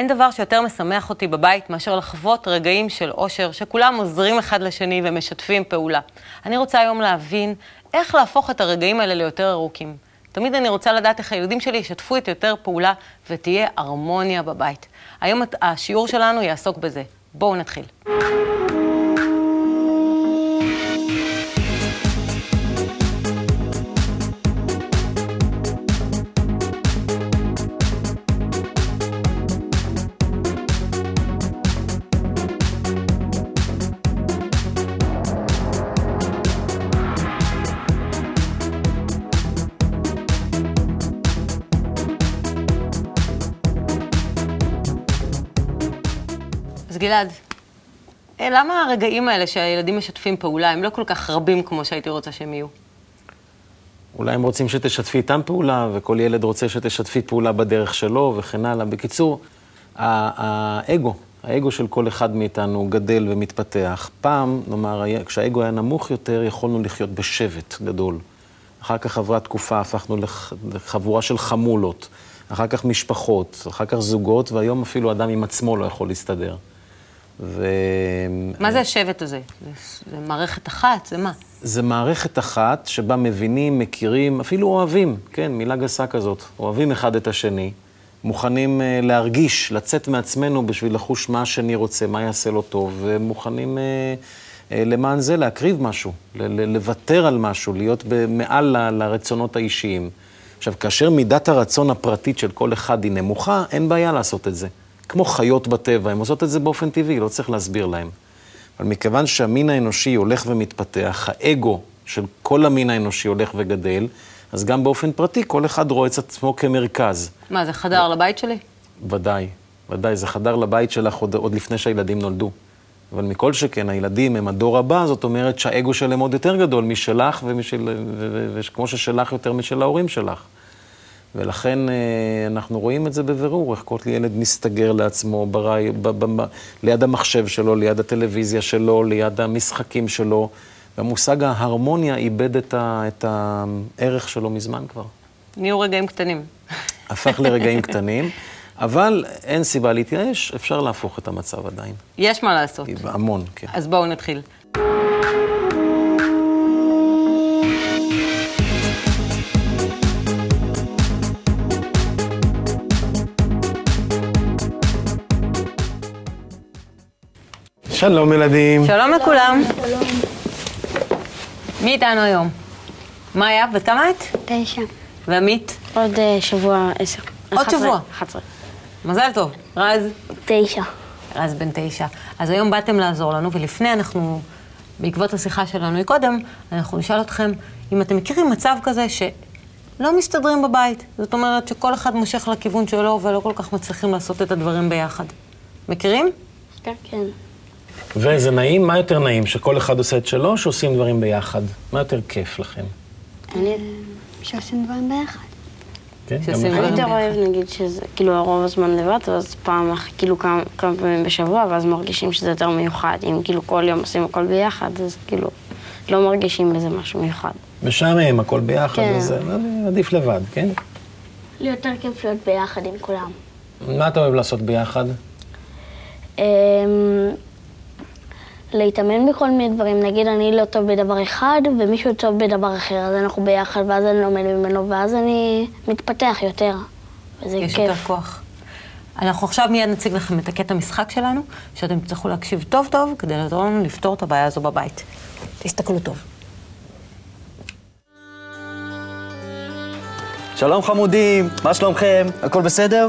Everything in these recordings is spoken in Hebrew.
אין דבר שיותר משמח אותי בבית מאשר לחוות רגעים של אושר, שכולם עוזרים אחד לשני ומשתפים פעולה. אני רוצה היום להבין איך להפוך את הרגעים האלה ליותר ארוכים. תמיד אני רוצה לדעת איך הילדים שלי ישתפו את יותר פעולה ותהיה הרמוניה בבית. היום השיעור שלנו יעסוק בזה. בואו נתחיל. גלעד, אה, למה הרגעים האלה שהילדים משתפים פעולה הם לא כל כך רבים כמו שהייתי רוצה שהם יהיו? אולי הם רוצים שתשתפי איתם פעולה, וכל ילד רוצה שתשתפי פעולה בדרך שלו, וכן הלאה. בקיצור, האגו, האגו של כל אחד מאיתנו גדל ומתפתח. פעם, נאמר, כשהאגו היה נמוך יותר, יכולנו לחיות בשבט גדול. אחר כך עברה תקופה, הפכנו לחבורה של חמולות. אחר כך משפחות, אחר כך זוגות, והיום אפילו אדם עם עצמו לא יכול להסתדר. ו... מה זה השבט הזה? זה, מערכת אחת? זה מה? זה מערכת אחת שבה מבינים, מכירים, אפילו אוהבים, כן, מילה גסה כזאת. אוהבים אחד את השני, מוכנים uh, להרגיש, לצאת מעצמנו בשביל לחוש מה השני רוצה, מה יעשה לו טוב, ומוכנים uh, uh, למען זה להקריב משהו, לוותר על משהו, להיות מעל ל- לרצונות האישיים. עכשיו, כאשר מידת הרצון הפרטית של כל אחד היא נמוכה, אין בעיה לעשות את זה. כמו חיות בטבע, הן עושות את זה באופן טבעי, לא צריך להסביר להן. אבל מכיוון שהמין האנושי הולך ומתפתח, האגו של כל המין האנושי הולך וגדל, אז גם באופן פרטי כל אחד רואה את עצמו כמרכז. מה, זה חדר ו... לבית שלי? ודאי, ודאי, זה חדר לבית שלך עוד, עוד לפני שהילדים נולדו. אבל מכל שכן, הילדים הם הדור הבא, זאת אומרת שהאגו שלהם עוד יותר גדול משלך, וכמו ששלך יותר משל ההורים שלך. ולכן אה, אנחנו רואים את זה בבירור, איך כל ילד מסתגר לעצמו ברי, ב, ב, ב, ליד המחשב שלו, ליד הטלוויזיה שלו, ליד המשחקים שלו. והמושג ההרמוניה איבד את, ה, את הערך שלו מזמן כבר. נהיו רגעים קטנים. הפך לרגעים קטנים, אבל אין סיבה להתייאש, אפשר להפוך את המצב עדיין. יש מה לעשות. המון, כן. אז בואו נתחיל. שלום ילדים. שלום לכולם. שלום. מי איתנו היום? מאיה, בת כמה את? תשע. ועמית? עוד uh, שבוע עשר. עוד שבוע? אחת. מזל טוב. רז? תשע. רז בן תשע. אז היום באתם לעזור לנו, ולפני אנחנו, בעקבות השיחה שלנו מקודם, אנחנו נשאל אתכם אם אתם מכירים מצב כזה שלא מסתדרים בבית. זאת אומרת שכל אחד מושך לכיוון שלו ולא כל כך מצליחים לעשות את הדברים ביחד. מכירים? כן. וזה נעים, מה יותר נעים? שכל אחד עושה את שלו, שעושים דברים ביחד? מה יותר כיף לכם? אני... שעושים דברים ביחד. כן, אני יותר אוהב, נגיד, שזה כאילו רוב הזמן לבד, ואז פעם, כאילו כמה פעמים בשבוע, ואז מרגישים שזה יותר מיוחד. אם כאילו כל יום עושים הכל ביחד, אז כאילו לא מרגישים בזה משהו מיוחד. משעמם, הכל ביחד, כן. אז עדיף לבד, כן? לי יותר כיף להיות ביחד עם כולם. מה אתה אוהב לעשות ביחד? אמ, להתאמן בכל מיני דברים. נגיד, אני לא טוב בדבר אחד, ומישהו טוב בדבר אחר, אז אנחנו ביחד, ואז אני לומד ממנו, ואז אני מתפתח יותר. וזה יש כיף. יש יותר כוח. אנחנו עכשיו מיד נציג לכם את הקטע משחק שלנו, שאתם תצטרכו להקשיב טוב טוב כדי לעזור לנו לפתור את הבעיה הזו בבית. תסתכלו טוב. שלום חמודים, מה שלומכם? הכל בסדר?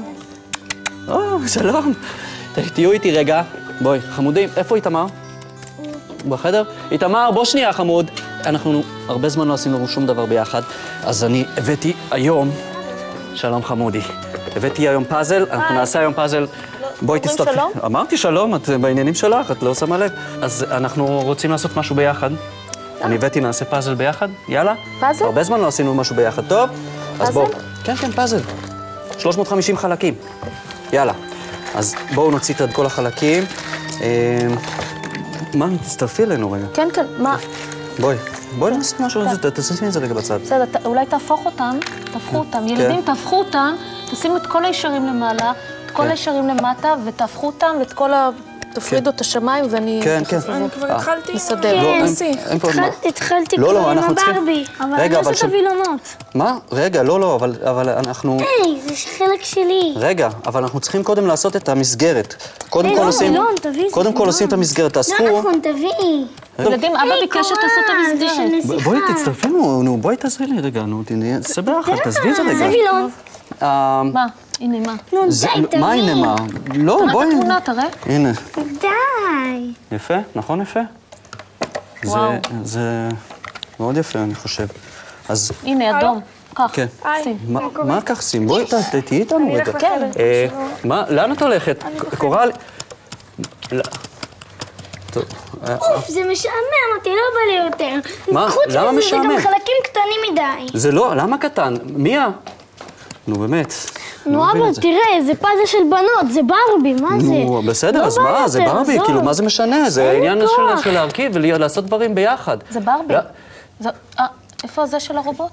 או, שלום. תהיו איתי רגע. בואי, חמודים, איפה איתמר? בחדר? איתמר, בוא שנייה, חמוד. אנחנו הרבה זמן לא עשינו שום דבר ביחד, אז אני הבאתי היום... שלום, חמודי. הבאתי היום פאזל, אנחנו נעשה היום פאזל. בואי תצטרפי. שלום? אמרתי שלום, את בעניינים שלך, את לא שמה לב. אז אנחנו רוצים לעשות משהו ביחד. אני הבאתי, נעשה פאזל ביחד, יאללה? פאזל? הרבה זמן לא עשינו משהו ביחד, טוב? אז פאזל? בואו. כן, כן, פאזל. 350 חלקים. יאללה. אז בואו נוציא את כל החלקים. מה, תצטרפי אלינו רגע. כן, כן, מה? בואי, בואי נעשה משהו, ת- תשימי את זה רגע בצד. בסדר, אולי תהפוך אותם, תהפכו אותם. ילדים, תהפכו אותם, תשימו את כל הישרים למעלה, את כל הישרים למטה ותהפכו אותם ואת כל ה... תפרידו את השמיים ואני... כן, כן. אני כבר התחלתי. מסדר. לא, ניסי. אין פה... מה- התחלתי לא, לא, כבר עם הברבי, אבל אני עושה את הווילונות. מה? רגע, לא, לא, אבל, אבל אנחנו... היי, זה חלק שלי. רגע, אבל אנחנו צריכים קודם לעשות את המסגרת. קודם היי, כל לא, עושים... וילון, זה קודם כל וילון. עושים את המסגרת, תאספו. לא נכון, תביאי. ילדים, אבא היי, ביקש שתעשו את זה המסגרת. בואי. תצטרפי לנו, נו, בואי תעזרי לי רגע, נו, נעשה ביחד, תעזבי את זה זה רגע. וילון. אה, מה? הנה, מה? נו, די, מה הנה. מה? לא, תראה בואי. את התמונה, תראה. הנה, די. יפה, נכון יפה? זה, וואו. זה מאוד יפה, אני חושב. אז, הנה, אדום. קח, כן. שים. מה- כך שים? בואי, תהיי איתנו רגע. כן. אה, מה, לאן את הולכת? קורל... לא. אה, אוף, זה משעמם אותי, לא בא לי יותר. מה? חוץ למה מזה, זה משעמם? גם חלקים קטנים מדי. זה לא, למה קטן? מיה? נו, באמת. נו, לא אבא, זה. תראה, זה פאזל של בנות, זה ברבי, מה זה? נו, בסדר, לא אז מה? זה ברבי. כאילו, מה זה משנה? זה העניין של- להרכיב ולעשות דברים ביחד. זה ברבי. לא, זה- אה, איפה זה של הרובוט?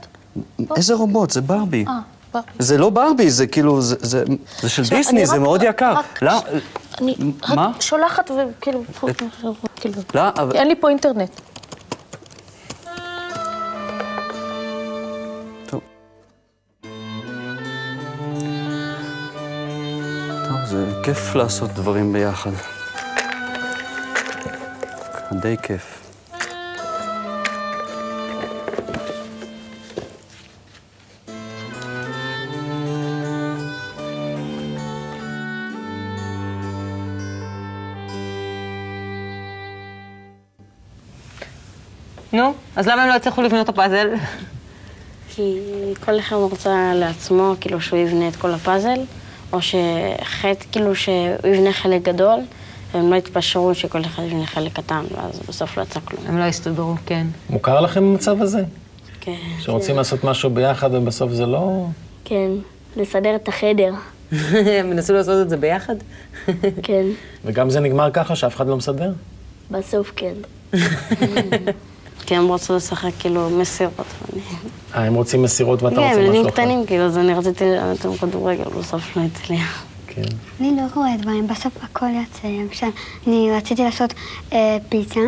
איזה רובוט? זה ברבי. אה, ברבי. זה לא ברבי, זה כאילו, זה- של דיסני, זה מאוד יקר. לא, אני מה? רק שולחת וכאילו, כאילו, לא, אבל... אין לי פה אינטרנט. כיף לעשות דברים ביחד. די כיף. נו, אז למה הם לא הצליחו לבנות את הפאזל? כי כל אחד רוצה לעצמו, כאילו שהוא יבנה את כל הפאזל, או שחטא, כאילו שהוא יבנה חלק גדול, והם לא יתפשרו שכל אחד יבנה חלק קטן, ואז בסוף לא יצא כלום. הם לא הסתדרו, כן. מוכר לכם המצב הזה? כן. שרוצים לעשות משהו ביחד ובסוף זה לא... כן, לסדר את החדר. הם ניסו לעשות את זה ביחד? כן, וגם זה נגמר ככה שאף אחד לא מסדר? בסוף כן. כי הם רצו לשחק כאילו מסירות. ואני- אה, הם רוצים מסירות ואתה כן, רוצה משהו ילדים אחר. קטנים, כאילו, אז אני רציתי ללמד אותם כדורגל, בסוף לא הצליח. כן. אני לא רואה דברים, בסוף הכל יוצא. למשל, אני רציתי לעשות אה, פיצה,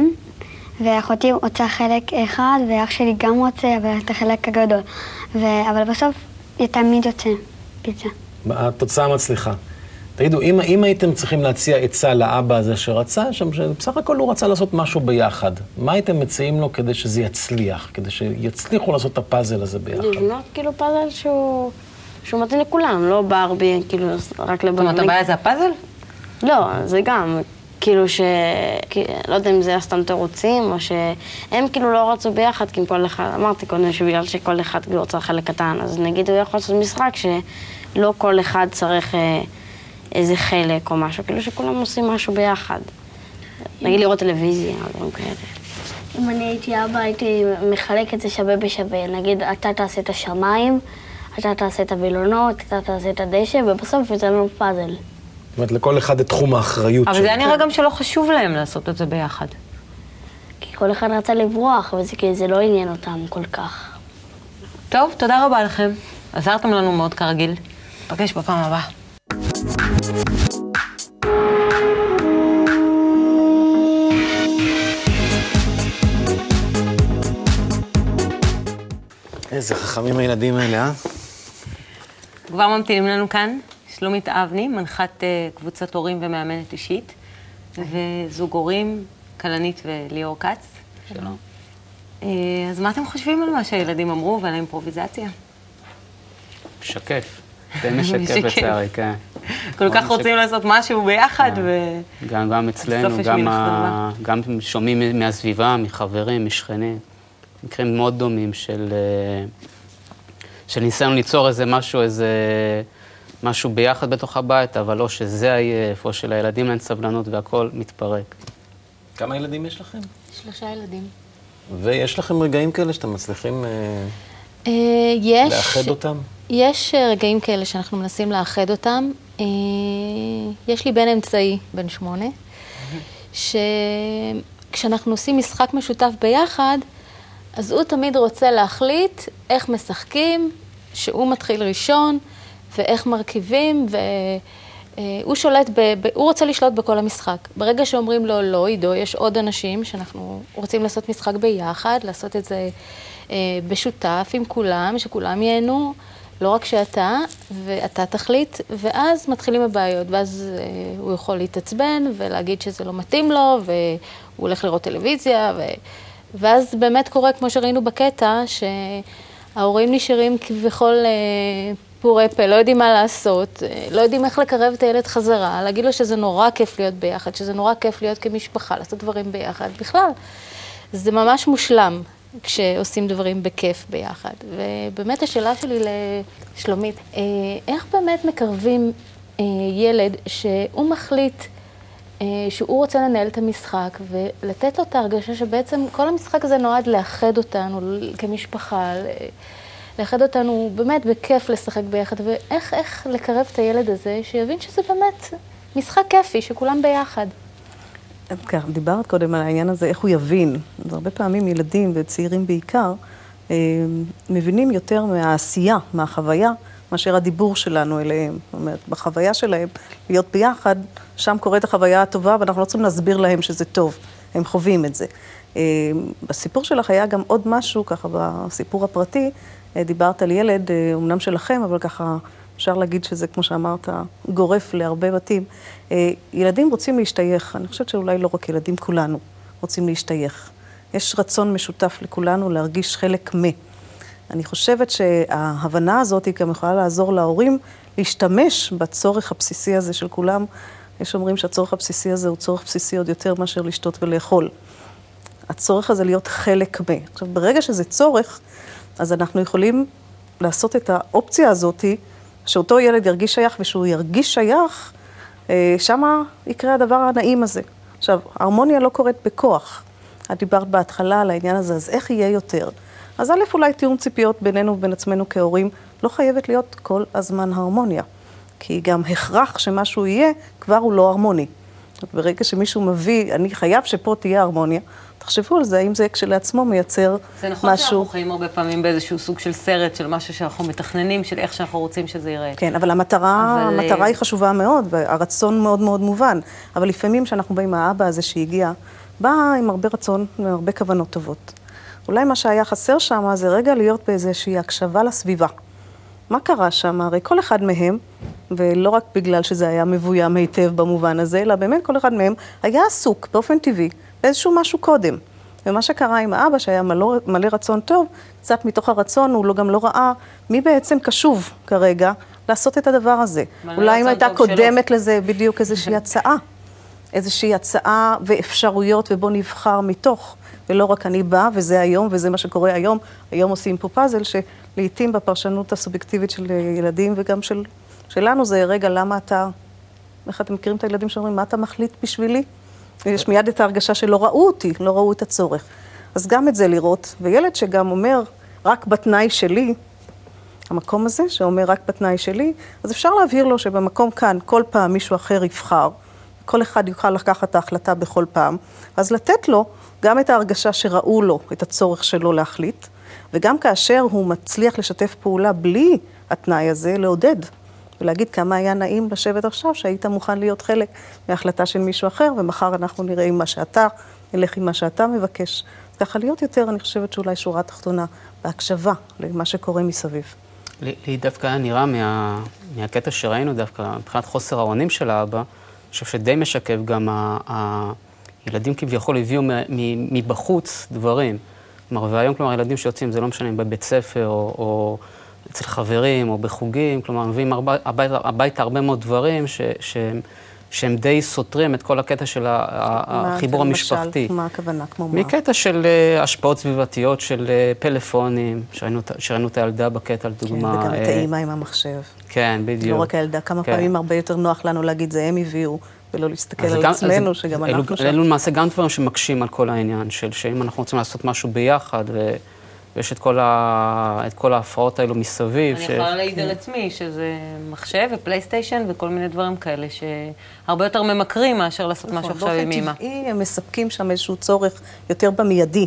ואחותי רוצה חלק אחד, ואח שלי גם רוצה, אבל את החלק הגדול. ו... אבל בסוף תמיד יוצא פיצה. התוצאה מצליחה. תגידו, אם, אם הייתם צריכים להציע עצה לאבא הזה שרצה, שם, שבסך הכל הוא רצה לעשות משהו ביחד, מה הייתם מציעים לו כדי שזה יצליח, כדי שיצליחו לעשות את הפאזל הזה ביחד? לבנות כאילו פאזל שהוא, שהוא מתאים לכולם, לא ברבי, כאילו, רק לבנות. זאת אומרת, הבעיה זה הפאזל? לא, זה גם, כאילו ש... לא יודע אם זה היה סתם תירוצים, או שהם כאילו לא רצו ביחד, כי כל אחד, אמרתי קודם שבגלל שכל אחד כאילו רוצה חלק קטן, אז נגיד הוא יכול לעשות משחק שלא כל אחד צריך אה, איזה חלק או משהו, כאילו שכולם עושים משהו ביחד. נגיד לראות טלוויזיה או דברים כאלה. אם אני הייתי אבא, הייתי מחלק את זה שווה בשווה. נגיד, אתה תעשה את השמיים, אתה תעשה את הווילונות, אתה תעשה את הדשא, ובסוף יוצא לנו פאזל. זאת אומרת, לכל אחד את תחום האחריות אבל שלו. זה היה נראה גם שלא חשוב להם לעשות את זה ביחד. כי כל אחד רצה לברוח, וזה כאילו, זה לא עניין אותם כל כך. טוב, תודה רבה לכם. עזרתם לנו מאוד כרגיל. נפגש בפעם הבאה. איזה חכמים הילדים האלה, אה? כבר ממתינים לנו כאן שלומית אבני, מנחת אה, קבוצת הורים ומאמנת אישית, וזוג הורים, כלנית וליאור כץ. שלום. אה, אז מה אתם חושבים על מה שהילדים אמרו ועל האימפרוביזציה? משקף. די משקף. לצערי, כן. כל כך משק- רוצים לעשות משהו ביחד, כן. ו... גם, גם אצלנו, גם, ה... גם שומעים מהסביבה, מחברים, משכנים. מקרים מאוד דומים של, אה, של ניסיון ליצור איזה משהו, איזה משהו ביחד בתוך הבית, אבל לא שזה עייף, או שלילדים אין סבלנות והכול מתפרק. כמה ילדים יש לכם? שלושה ילדים. ויש לכם רגעים כאלה שאתם מצליחים אה, אה, יש... לאחד אותם? יש אה, רגעים כאלה שאנחנו מנסים לאחד אותם. אה, יש לי בן אמצעי, בן שמונה, שכשאנחנו עושים משחק משותף ביחד, אז הוא תמיד רוצה להחליט איך משחקים, שהוא מתחיל ראשון, ואיך מרכיבים, אה, הוא שולט, ב, הוא רוצה לשלוט בכל המשחק. ברגע שאומרים לו, לא, עידו, יש עוד אנשים שאנחנו רוצים לעשות משחק ביחד, לעשות את זה אה, בשותף עם כולם, שכולם ייהנו, לא רק שאתה, ואתה תחליט, ואז מתחילים הבעיות, ואז אה, הוא יכול להתעצבן ולהגיד שזה לא מתאים לו, והוא הולך לראות טלוויזיה, ו... ואז באמת קורה, כמו שראינו בקטע, שההורים נשארים כביכול אה, פורי פה, לא יודעים מה לעשות, אה, לא יודעים איך לקרב את הילד חזרה, להגיד לו שזה נורא כיף להיות ביחד, שזה נורא כיף להיות כמשפחה, לעשות דברים ביחד. בכלל, זה ממש מושלם כשעושים דברים בכיף ביחד. ובאמת השאלה שלי לשלומית, אה, איך באמת מקרבים ילד שהוא מחליט אה, שהוא רוצה לנהל את המשחק ולתת לו את ההרגשה שבעצם כל המשחק הזה נועד לאחד אותנו כמשפחה, לאחד אותנו באמת בכיף לשחק ביחד, ואיך איך לקרב את הילד הזה, שיבין שזה באמת משחק כיפי, שכולם ביחד. כך, דיברת קודם על העניין הזה, איך הוא יבין. אז הרבה פעמים ילדים וצעירים בעיקר, אה, מבינים יותר מהעשייה, מהחוויה, מאשר הדיבור שלנו אליהם. זאת אומרת, בחוויה שלהם, להיות ביחד, שם קורית החוויה הטובה, ואנחנו לא צריכים להסביר להם שזה טוב, הם חווים את זה. אה, בסיפור שלך היה גם עוד משהו, ככה בסיפור הפרטי, אה, דיברת על ילד, אומנם שלכם, אבל ככה אפשר להגיד שזה, כמו שאמרת, גורף להרבה בתים. ילדים רוצים להשתייך, אני חושבת שאולי לא רק ילדים, כולנו רוצים להשתייך. יש רצון משותף לכולנו להרגיש חלק מ. אני חושבת שההבנה הזאת היא גם יכולה לעזור להורים להשתמש בצורך הבסיסי הזה של כולם. יש אומרים שהצורך הבסיסי הזה הוא צורך בסיסי עוד יותר מאשר לשתות ולאכול. הצורך הזה להיות חלק מ. עכשיו, ברגע שזה צורך, אז אנחנו יכולים לעשות את האופציה הזאת, שאותו ילד ירגיש שייך, ושהוא ירגיש שייך, אה, שמה יקרה הדבר הנעים הזה. עכשיו, ההרמוניה לא קורית בכוח. את דיברת בהתחלה על העניין הזה, אז איך יהיה יותר? אז א', אולי תיאום ציפיות בינינו ובין עצמנו כהורים לא חייבת להיות כל הזמן הרמוניה. כי גם הכרח שמשהו יהיה, כבר הוא לא הרמוני. ברגע שמישהו מביא, אני חייב שפה תהיה הרמוניה, תחשבו על זה, האם זה כשלעצמו מייצר משהו... זה נכון משהו... שאנחנו חיים הרבה פעמים באיזשהו סוג של סרט, של משהו שאנחנו מתכננים, של איך שאנחנו רוצים שזה ייראה. כן, אבל המטרה, אבל... המטרה היא חשובה מאוד, והרצון מאוד מאוד מובן. אבל לפעמים כשאנחנו באים מהאבא הזה שהגיע, בא עם הרבה רצון והרבה כוונות טובות. אולי מה שהיה חסר שם זה רגע להיות באיזושהי הקשבה לסביבה. מה קרה שם? הרי כל אחד מהם, ולא רק בגלל שזה היה מבוים היטב במובן הזה, אלא באמת כל אחד מהם היה עסוק באופן טבעי באיזשהו משהו קודם. ומה שקרה עם האבא, שהיה מלא, מלא רצון טוב, קצת מתוך הרצון הוא לא, גם לא ראה מי בעצם קשוב כרגע לעשות את הדבר הזה. אולי אם הייתה קודמת שלו. לזה בדיוק איזושהי הצעה. איזושהי הצעה ואפשרויות, ובוא נבחר מתוך. ולא רק אני באה, וזה היום, וזה מה שקורה היום. היום עושים פה פאזל, שלעיתים בפרשנות הסובייקטיבית של ילדים וגם של, שלנו זה, רגע, למה אתה... איך אתם מכירים את הילדים שאומרים, מה אתה מחליט בשבילי? יש מיד את ההרגשה שלא ראו אותי, לא ראו את הצורך. אז גם את זה לראות, וילד שגם אומר, רק בתנאי שלי, המקום הזה שאומר רק בתנאי שלי, אז אפשר להבהיר לו שבמקום כאן כל פעם מישהו אחר יבחר, כל אחד יוכל לקחת את ההחלטה בכל פעם, אז לתת לו גם את ההרגשה שראו לו את הצורך שלו להחליט, וגם כאשר הוא מצליח לשתף פעולה בלי התנאי הזה, לעודד. ולהגיד כמה היה נעים לשבת עכשיו, שהיית מוכן להיות חלק מהחלטה של מישהו אחר, ומחר אנחנו נראה עם מה שאתה, נלך עם מה שאתה מבקש. ככה להיות יותר, אני חושבת שאולי שורה תחתונה, בהקשבה למה שקורה מסביב. לי דווקא היה נראה מה, מהקטע שראינו דווקא, מבחינת חוסר האונים של האבא, אני חושב שדי משקף גם ה... ה ילדים כביכול הביאו מבחוץ דברים. כלומר, והיום, כלומר, ילדים שיוצאים, זה לא משנה אם בבית ספר או, או אצל חברים או בחוגים, כלומר, מביאים הביתה, הביתה הרבה מאוד דברים ש, שהם, שהם די סותרים את כל הקטע של החיבור המשפחתי. מה הכוונה? כמו מה? מקטע של אה, השפעות סביבתיות, של אה, פלאפונים, שראינו, שראינו את הילדה בקטע, לדוגמה. כן, וגם את אה, האימא עם המחשב. כן, בדיוק. לא רק הילדה, כמה כן. פעמים הרבה יותר נוח לנו להגיד, זה הם הביאו. ולא להסתכל על גם, עצמנו, שגם אלו, אנחנו שם. אלו למעשה גם דברים שמקשים על כל העניין, של שאם אנחנו רוצים לעשות משהו ביחד, ו... ויש את כל, ה... את כל ההפרעות האלו מסביב. אני ש... יכולה להעיד על עצמי שזה מחשב ופלייסטיישן וכל מיני דברים כאלה, שהרבה יותר ממכרים מאשר לעשות משהו עכשיו עם אימא. באופן טבעי הם מספקים שם איזשהו צורך יותר במיידי.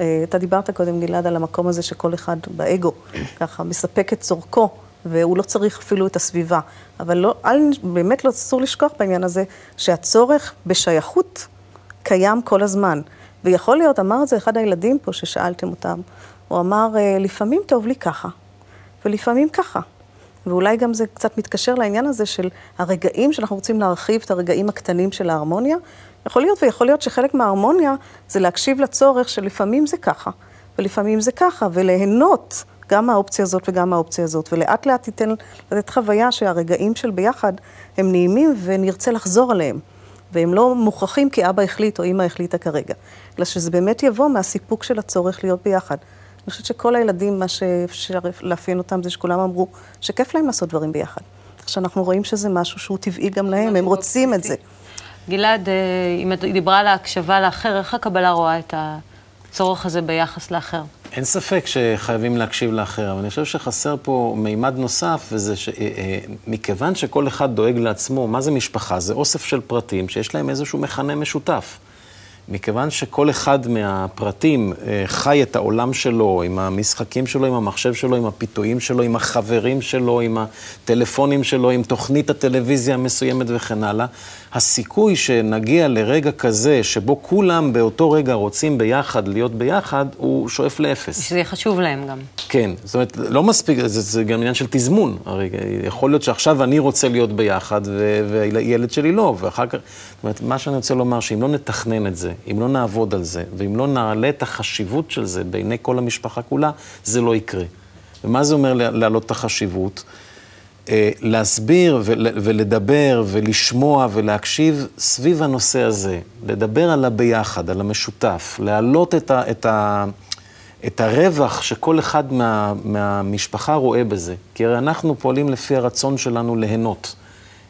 אה, אתה דיברת קודם, גלעד, על המקום הזה שכל אחד באגו, ככה, מספק את צורכו והוא לא צריך אפילו את הסביבה. אבל לא, אל, באמת לא אסור לשכוח בעניין הזה, שהצורך בשייכות קיים כל הזמן. ויכול להיות, אמר את זה אחד הילדים פה ששאלתם אותם, הוא אמר, אה, לפעמים טוב לי ככה, ולפעמים ככה. ואולי גם זה קצת מתקשר לעניין הזה של הרגעים שאנחנו רוצים להרחיב את הרגעים הקטנים של ההרמוניה. יכול להיות ויכול להיות שחלק מההרמוניה זה להקשיב לצורך שלפעמים זה ככה, ולפעמים זה ככה, וליהנות גם מהאופציה הזאת וגם מהאופציה הזאת, ולאט לאט תיתן לתת חוויה שהרגעים של ביחד הם נעימים ונרצה לחזור עליהם. והם לא מוכרחים כי אבא החליט או אמא החליטה כרגע, אלא שזה באמת יבוא מהסיפוק של הצורך להיות ביחד. אני חושבת שכל הילדים, מה שאפשר לאפיין אותם זה שכולם אמרו שכיף להם לעשות דברים ביחד. עכשיו אנחנו רואים שזה משהו שהוא טבעי גם להם, הם רוצים את זה. גלעד, אה, אם את דיברה על ההקשבה לאחר, איך הקבלה רואה את הצורך הזה ביחס לאחר? אין ספק שחייבים להקשיב לאחר, אבל אני חושב שחסר פה מימד נוסף, וזה שמכיוון אה, שכל אחד דואג לעצמו, מה זה משפחה? זה אוסף של פרטים שיש להם איזשהו מכנה משותף. מכיוון שכל אחד מהפרטים אה, חי את העולם שלו, עם המשחקים שלו, עם המחשב שלו, עם הפיתויים שלו, עם החברים שלו, עם הטלפונים שלו, עם תוכנית הטלוויזיה המסוימת וכן הלאה, הסיכוי שנגיע לרגע כזה, שבו כולם באותו רגע רוצים ביחד להיות ביחד, הוא שואף לאפס. שזה יהיה חשוב להם גם. כן, זאת אומרת, לא מספיק, זה, זה גם עניין של תזמון. הרי יכול להיות שעכשיו אני רוצה להיות ביחד, וילד שלי לא, ואחר כך... זאת אומרת, מה שאני רוצה לומר, שאם לא נתכנן את זה, אם לא נעבוד על זה, ואם לא נעלה את החשיבות של זה בעיני כל המשפחה כולה, זה לא יקרה. ומה זה אומר להעלות את החשיבות? אה, להסביר ולדבר ולשמוע ולהקשיב סביב הנושא הזה, לדבר על הביחד, על המשותף, להעלות את, ה, את, ה, את הרווח שכל אחד מה, מהמשפחה רואה בזה. כי הרי אנחנו פועלים לפי הרצון שלנו ליהנות.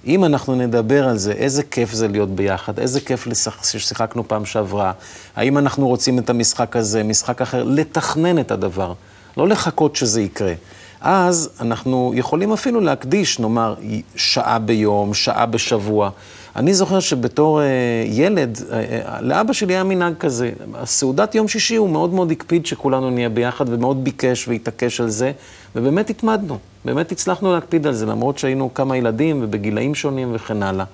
אם אנחנו נדבר על זה, איזה כיף זה להיות ביחד, איזה כיף ששיחקנו פעם שעברה, האם אנחנו רוצים את המשחק הזה, משחק אחר, לתכנן את הדבר, לא לחכות שזה יקרה. אז אנחנו יכולים אפילו להקדיש, נאמר, שעה ביום, שעה בשבוע. אני זוכר שבתור uh, ילד, uh, uh, לאבא שלי היה מנהג כזה. הסעודת יום שישי הוא מאוד מאוד הקפיד שכולנו נהיה ביחד, ומאוד ביקש והתעקש על זה, ובאמת התמדנו. באמת הצלחנו להקפיד על זה, למרות שהיינו כמה ילדים ובגילאים שונים וכן הלאה.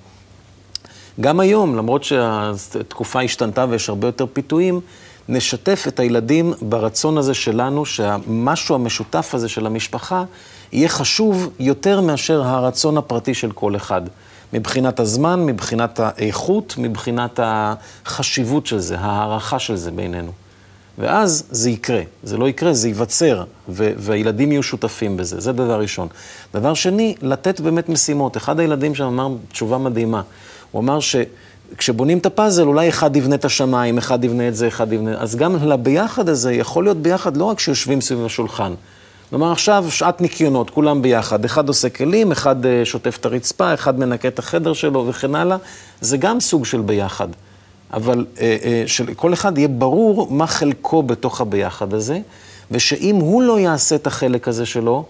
גם היום, למרות שהתקופה השתנתה ויש הרבה יותר פיתויים, נשתף את הילדים ברצון הזה שלנו, שהמשהו המשותף הזה של המשפחה יהיה חשוב יותר מאשר הרצון הפרטי של כל אחד. מבחינת הזמן, מבחינת האיכות, מבחינת החשיבות של זה, ההערכה של זה בינינו. ואז זה יקרה. זה לא יקרה, זה ייווצר, והילדים יהיו שותפים בזה. זה דבר ראשון. דבר שני, לתת באמת משימות. אחד הילדים שם אמר תשובה מדהימה. הוא אמר ש... כשבונים את הפאזל, אולי אחד יבנה את השמיים, אחד יבנה את זה, אחד יבנה... אז גם לביחד הזה יכול להיות ביחד לא רק שיושבים סביב השולחן. כלומר, עכשיו שעת ניקיונות, כולם ביחד. אחד עושה כלים, אחד אה, שוטף את הרצפה, אחד מנקה את החדר שלו וכן הלאה. זה גם סוג של ביחד. אבל אה, אה, שלכל אחד יהיה ברור מה חלקו בתוך הביחד הזה, ושאם הוא לא יעשה את החלק הזה שלו,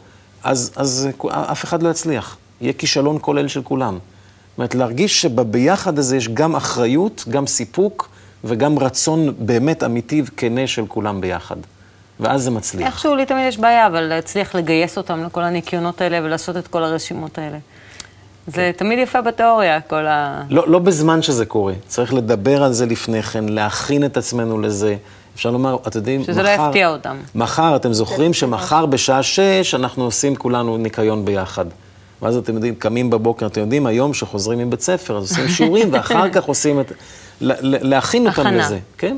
אז, אז אף אחד לא יצליח. יהיה כישלון כולל של כולם. זאת אומרת, להרגיש שבביחד הזה יש גם אחריות, גם סיפוק וגם רצון באמת אמיתי וכנה של כולם ביחד. ואז זה מצליח. איכשהו לי תמיד יש בעיה, אבל להצליח לגייס אותם לכל הניקיונות האלה ולעשות את כל הרשימות האלה. זה כן. תמיד יפה בתיאוריה, כל ה... לא, לא בזמן שזה קורה. צריך לדבר על זה לפני כן, להכין את עצמנו לזה. אפשר לומר, אתם יודעים, שזה לא מחר... שזה לא יפתיע אותם. מחר, אתם זוכרים שמחר בשעה שש אנחנו עושים כולנו ניקיון ביחד. ואז אתם יודעים, קמים בבוקר, אתם יודעים, היום שחוזרים מבית ספר, אז עושים שיעורים, ואחר כך עושים את... להכין אותם לזה, כן?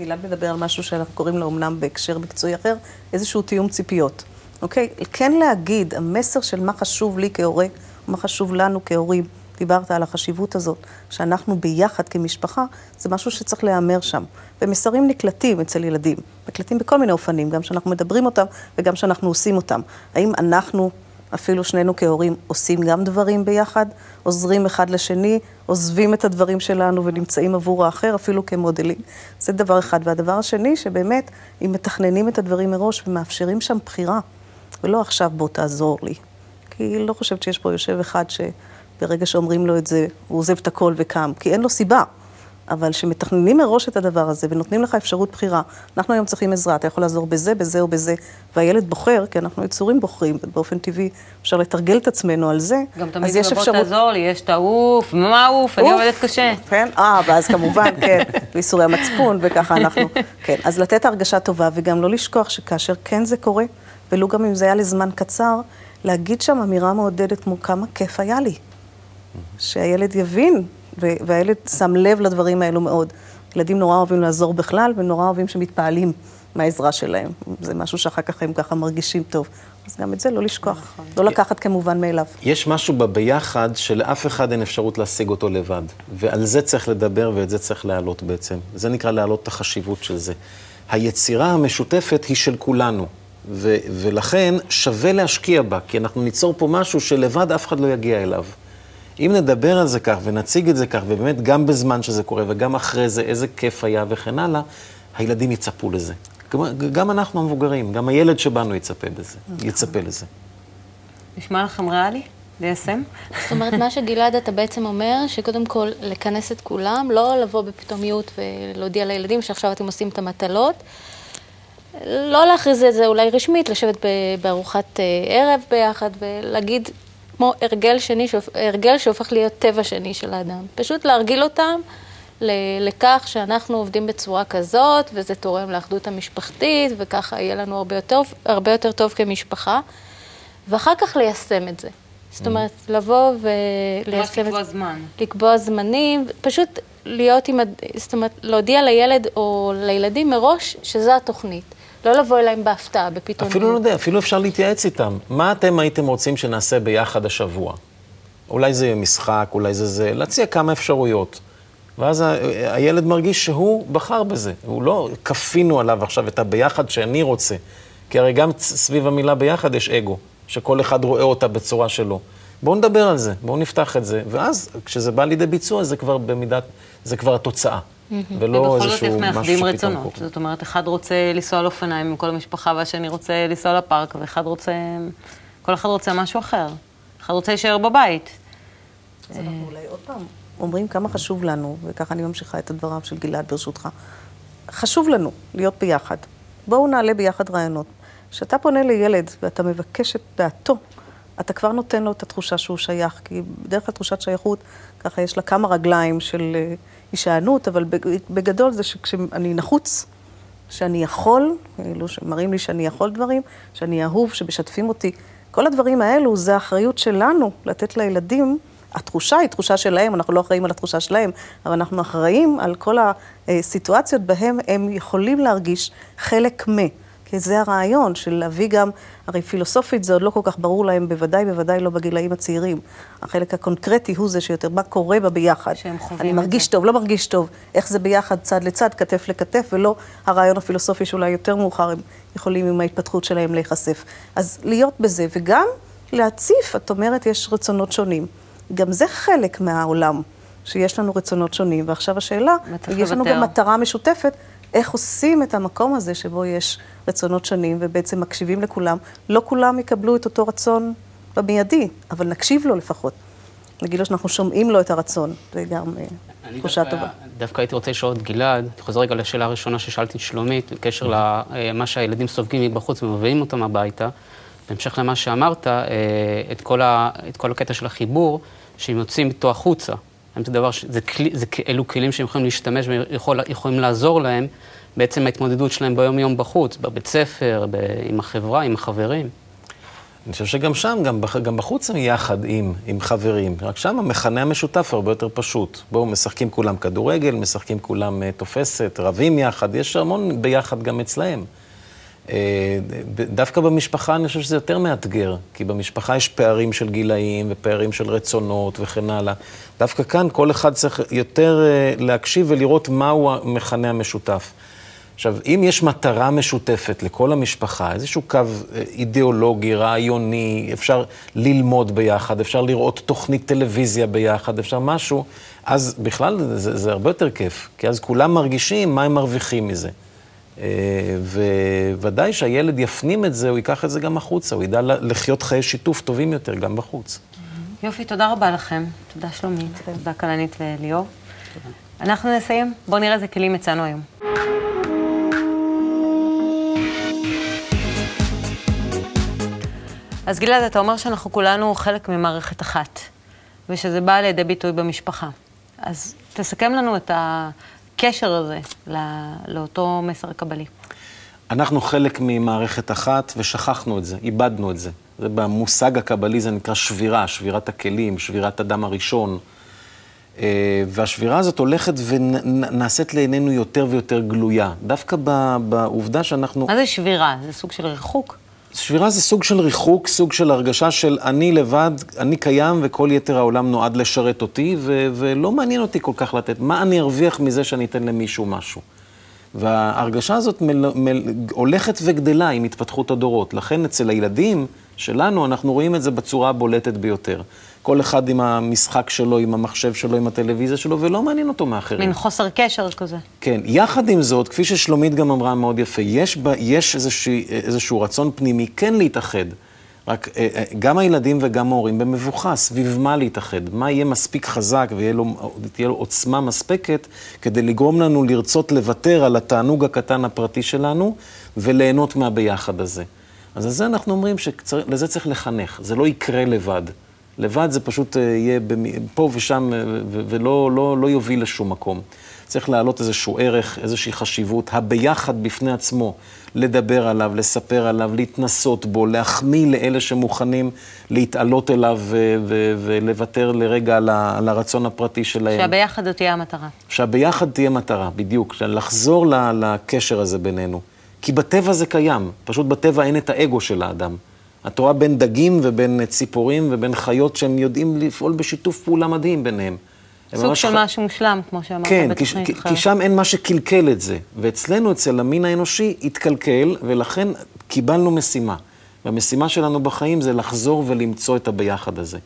גלעד מדבר על משהו שאנחנו קוראים לו אמנם בהקשר מקצועי אחר, איזשהו תיאום ציפיות. אוקיי? כן להגיד, המסר של מה חשוב לי כהורה, ומה חשוב לנו כהורים, דיברת על החשיבות הזאת, שאנחנו ביחד כמשפחה, זה משהו שצריך להיאמר שם. ומסרים נקלטים אצל ילדים, נקלטים בכל מיני אופנים, גם כשאנחנו מדברים אותם וגם כשאנחנו עושים אותם. האם אנחנו אפילו שנינו כהורים עושים גם דברים ביחד, עוזרים אחד לשני, עוזבים את הדברים שלנו ונמצאים עבור האחר, אפילו כמודלים. זה דבר אחד. והדבר השני, שבאמת, אם מתכננים את הדברים מראש ומאפשרים שם בחירה, ולא עכשיו בוא תעזור לי. כי לא חושבת שיש פה יושב אחד שברגע שאומרים לו את זה, הוא עוזב את הכל וקם, כי אין לו סיבה. אבל שמתכננים מראש את הדבר הזה ונותנים לך אפשרות בחירה. אנחנו היום צריכים עזרה, אתה יכול לעזור בזה, בזה או בזה, והילד בוחר, כי אנחנו יצורים בוחרים, ובאופן טבעי אפשר לתרגל את עצמנו על זה. גם תמיד יש בוא אפשרות- תעזור לי, יש תעוף, מה עוף, אני עובדת קשה. כן, אה, ואז כמובן, כן, ואיסורי המצפון, וככה אנחנו, כן. אז לתת הרגשה טובה, וגם לא לשכוח שכאשר כן זה קורה, ולו גם אם זה היה לזמן קצר, להגיד שם אמירה מעודדת כמו כמה כיף היה לי. שהילד יבין, והילד שם לב לדברים האלו מאוד. ילדים נורא אוהבים לעזור בכלל, ונורא אוהבים שמתפעלים מהעזרה שלהם. זה משהו שאחר כך הם ככה מרגישים טוב. אז גם את זה לא לשכוח, לא לקחת כמובן מאליו. יש משהו בביחד שלאף אחד אין אפשרות להשיג אותו לבד. ועל זה צריך לדבר ואת זה צריך להעלות בעצם. זה נקרא להעלות את החשיבות של זה. היצירה המשותפת היא של כולנו. ו- ולכן שווה להשקיע בה, כי אנחנו ניצור פה משהו שלבד אף אחד לא יגיע אליו. אם נדבר על זה כך ונציג את זה כך, ובאמת גם בזמן שזה קורה וגם אחרי זה, איזה כיף היה וכן הלאה, הילדים יצפו לזה. גם, גם אנחנו המבוגרים, גם הילד שבנו יצפה בזה, יצפה לזה. נשמע לכם ריאלי? ליישם? זאת אומרת, מה שגלעד, אתה בעצם אומר, שקודם כל לכנס את כולם, לא לבוא בפתאומיות ולהודיע לילדים שעכשיו אתם עושים את המטלות. לא להכריז את זה אולי רשמית, לשבת בארוחת אה, ערב ביחד ולהגיד, כמו הרגל שני, הרגל שהופך להיות טבע שני של האדם. פשוט להרגיל אותם לכך שאנחנו עובדים בצורה כזאת, וזה תורם לאחדות המשפחתית, וככה יהיה לנו הרבה יותר, הרבה יותר טוב כמשפחה, ואחר כך ליישם את זה. זאת אומרת, לבוא וליישם את לקבוע. זמן. לקבוע זמנים, פשוט להיות עם, זאת אומרת, להודיע לילד או לילדים מראש שזו התוכנית. לא לבוא אליהם בהפתעה, בפתאומיות. אפילו לא יודע, אפילו אפשר להתייעץ איתם. מה אתם הייתם רוצים שנעשה ביחד השבוע? אולי זה יהיה משחק, אולי זה זה, להציע כמה אפשרויות. ואז ה- הילד מרגיש שהוא בחר בזה. הוא לא כפינו עליו עכשיו את הביחד שאני רוצה. כי הרי גם סביב המילה ביחד יש אגו, שכל אחד רואה אותה בצורה שלו. בואו נדבר על זה, בואו נפתח את זה, ואז כשזה בא לידי ביצוע זה כבר במידת, זה כבר התוצאה. ולא ובכל זאת איזשהו איך משהו מאחדים שפתאום רצונות. קורה. זאת אומרת, אחד רוצה לנסוע על אופניים עם כל המשפחה, והשני רוצה לנסוע לפארק, ואחד רוצה... כל אחד רוצה משהו אחר. אחד רוצה להישאר בבית. אז אנחנו אולי עוד פעם אומרים כמה חשוב לנו, וככה אני ממשיכה את הדבריו של גלעד ברשותך. חשוב לנו להיות ביחד. בואו נעלה ביחד רעיונות. כשאתה פונה לילד ואתה מבקש את דעתו, אתה כבר נותן לו את התחושה שהוא שייך, כי בדרך כלל תחושת שייכות, ככה יש לה כמה רגליים של אה, הישענות, אבל בג- בגדול זה שכשאני נחוץ, שאני יכול, כאילו שמראים לי שאני יכול דברים, שאני אהוב, שמשתפים אותי. כל הדברים האלו, זה האחריות שלנו לתת לילדים. התחושה היא תחושה שלהם, אנחנו לא אחראים על התחושה שלהם, אבל אנחנו אחראים על כל הסיטואציות בהם הם יכולים להרגיש חלק מ. כי זה הרעיון של להביא גם, הרי פילוסופית זה עוד לא כל כך ברור להם, בוודאי, בוודאי לא בגילאים הצעירים. החלק הקונקרטי הוא זה שיותר, מה קורה בה ביחד. שהם חווים אני מרגיש. טוב, לא מרגיש טוב, איך זה ביחד, צד לצד, כתף לכתף, ולא הרעיון הפילוסופי שאולי יותר מאוחר הם יכולים עם ההתפתחות שלהם להיחשף. אז להיות בזה, וגם להציף, את אומרת, יש רצונות שונים. גם זה חלק מהעולם, שיש לנו רצונות שונים, ועכשיו השאלה, יש לנו. גם מטרה משותפת, איך עושים את המקום הזה שבו יש רצונות שונים, ובעצם מקשיבים לכולם. לא כולם יקבלו את אותו רצון במיידי, אבל נקשיב לו לפחות. נגיד לו שאנחנו שומעים לו את הרצון, זה גם אה, תחושה טובה. דווקא הייתי רוצה לשאול את גלעד, אני חוזר רגע לשאלה הראשונה ששאלתי את שלומית, בקשר למה שהילדים סופגים מבחוץ ומביאים אותם הביתה. בהמשך למה שאמרת, אה, את כל, ה, את כל הקטע של החיבור, שהם יוצאים איתו החוצה. האם זה דבר, ש- זה, כלי, זה אלו כלים שהם יכולים להשתמש ויכולים לעזור להם בעצם ההתמודדות שלהם ביום-יום בחוץ, בבית ספר, ב, עם החברה, עם החברים. אני חושב שגם שם, גם, בח, גם בחוץ הם יחד עם, עם חברים. רק שם המכנה המשותף הרבה יותר פשוט. בואו, משחקים כולם כדורגל, משחקים כולם uh, תופסת, רבים יחד, יש המון ביחד גם אצלהם. Uh, דווקא במשפחה אני חושב שזה יותר מאתגר, כי במשפחה יש פערים של גילאים ופערים של רצונות וכן הלאה. דווקא כאן כל אחד צריך יותר uh, להקשיב ולראות מהו המכנה המשותף. עכשיו, אם יש מטרה משותפת לכל המשפחה, איזשהו קו אה, אידיאולוגי, רעיוני, אפשר ללמוד ביחד, אפשר לראות תוכנית טלוויזיה ביחד, אפשר משהו, אז בכלל זה, זה הרבה יותר כיף, כי אז כולם מרגישים מה הם מרוויחים מזה. אה, וודאי שהילד יפנים את זה, הוא ייקח את זה גם החוצה, הוא ידע לחיות חיי שיתוף טובים יותר גם בחוץ. יופי, תודה רבה לכם. תודה שלומית, תודה כלנית וליאור. אנחנו נסיים. בואו נראה איזה כלים הצענו היום. אז גלעד, אתה אומר שאנחנו כולנו חלק ממערכת אחת, ושזה בא לידי ביטוי במשפחה. אז תסכם לנו את הקשר הזה לא, לאותו מסר קבלי. אנחנו חלק ממערכת אחת ושכחנו את זה, איבדנו את זה. זה במושג הקבלי זה נקרא שבירה, שבירת הכלים, שבירת הדם הראשון. אה, והשבירה הזאת הולכת ונעשית לעינינו יותר ויותר גלויה. דווקא בעובדה שאנחנו... מה זה שבירה? זה סוג של ריחוק? שבירה זה סוג של ריחוק, סוג של הרגשה של אני לבד, אני קיים וכל יתר העולם נועד לשרת אותי, ו- ולא מעניין אותי כל כך לתת. מה אני ארוויח מזה שאני אתן למישהו משהו? וההרגשה הזאת מל, מל, הולכת וגדלה עם התפתחות הדורות. לכן אצל הילדים שלנו אנחנו רואים את זה בצורה הבולטת ביותר. כל אחד עם המשחק שלו, עם המחשב שלו, עם הטלוויזיה שלו, ולא מעניין אותו מאחרים. מין חוסר קשר כזה. כן. יחד עם זאת, כפי ששלומית גם אמרה מאוד יפה, יש, בה, יש איזשהו, איזשהו רצון פנימי כן להתאחד. רק אה, אה, גם הילדים וגם ההורים במבוכה, סביב מה להתאחד. מה יהיה מספיק חזק ותהיה לו, לו עוצמה מספקת כדי לגרום לנו לרצות לוותר על התענוג הקטן הפרטי שלנו וליהנות מהביחד הזה. אז על זה אנחנו אומרים שלזה צריך לחנך, זה לא יקרה לבד. לבד זה פשוט אה, יהיה פה ושם ולא לא, לא יוביל לשום מקום. צריך להעלות איזשהו ערך, איזושהי חשיבות, הביחד בפני עצמו, לדבר עליו, לספר עליו, להתנסות בו, להחמיא לאלה שמוכנים להתעלות אליו ולוותר לרגע על, על הרצון הפרטי שלהם. שהביחד זאת תהיה המטרה. שהביחד תהיה מטרה, בדיוק. לחזור לקשר הזה בינינו. כי בטבע זה קיים, פשוט בטבע אין את האגו של האדם. את רואה בין דגים ובין ציפורים ובין חיות שהם יודעים לפעול בשיתוף פעולה מדהים ביניהם. סוג של ח... משהו מושלם, כמו שאמרת כן, בתוכנית אחרת. כן, כי שם אין מה שקלקל את זה. ואצלנו, אצל המין האנושי, התקלקל, ולכן קיבלנו משימה. והמשימה שלנו בחיים זה לחזור ולמצוא את הביחד הזה.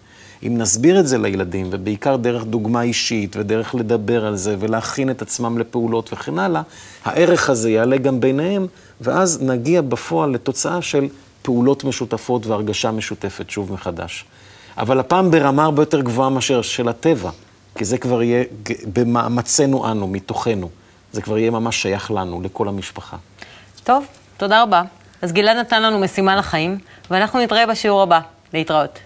אם נסביר את זה לילדים, ובעיקר דרך דוגמה אישית, ודרך לדבר על זה, ולהכין את עצמם לפעולות וכן הלאה, הערך הזה יעלה גם ביניהם, ואז נגיע בפועל לתוצאה של פעולות משותפות והרגשה משותפת שוב מחדש. אבל הפעם ברמה הרבה יותר גבוהה מאשר של הטבע. כי זה כבר יהיה במאמצינו אנו, מתוכנו. זה כבר יהיה ממש שייך לנו, לכל המשפחה. טוב, תודה רבה. אז גלעד נתן לנו משימה לחיים, ואנחנו נתראה בשיעור הבא. להתראות.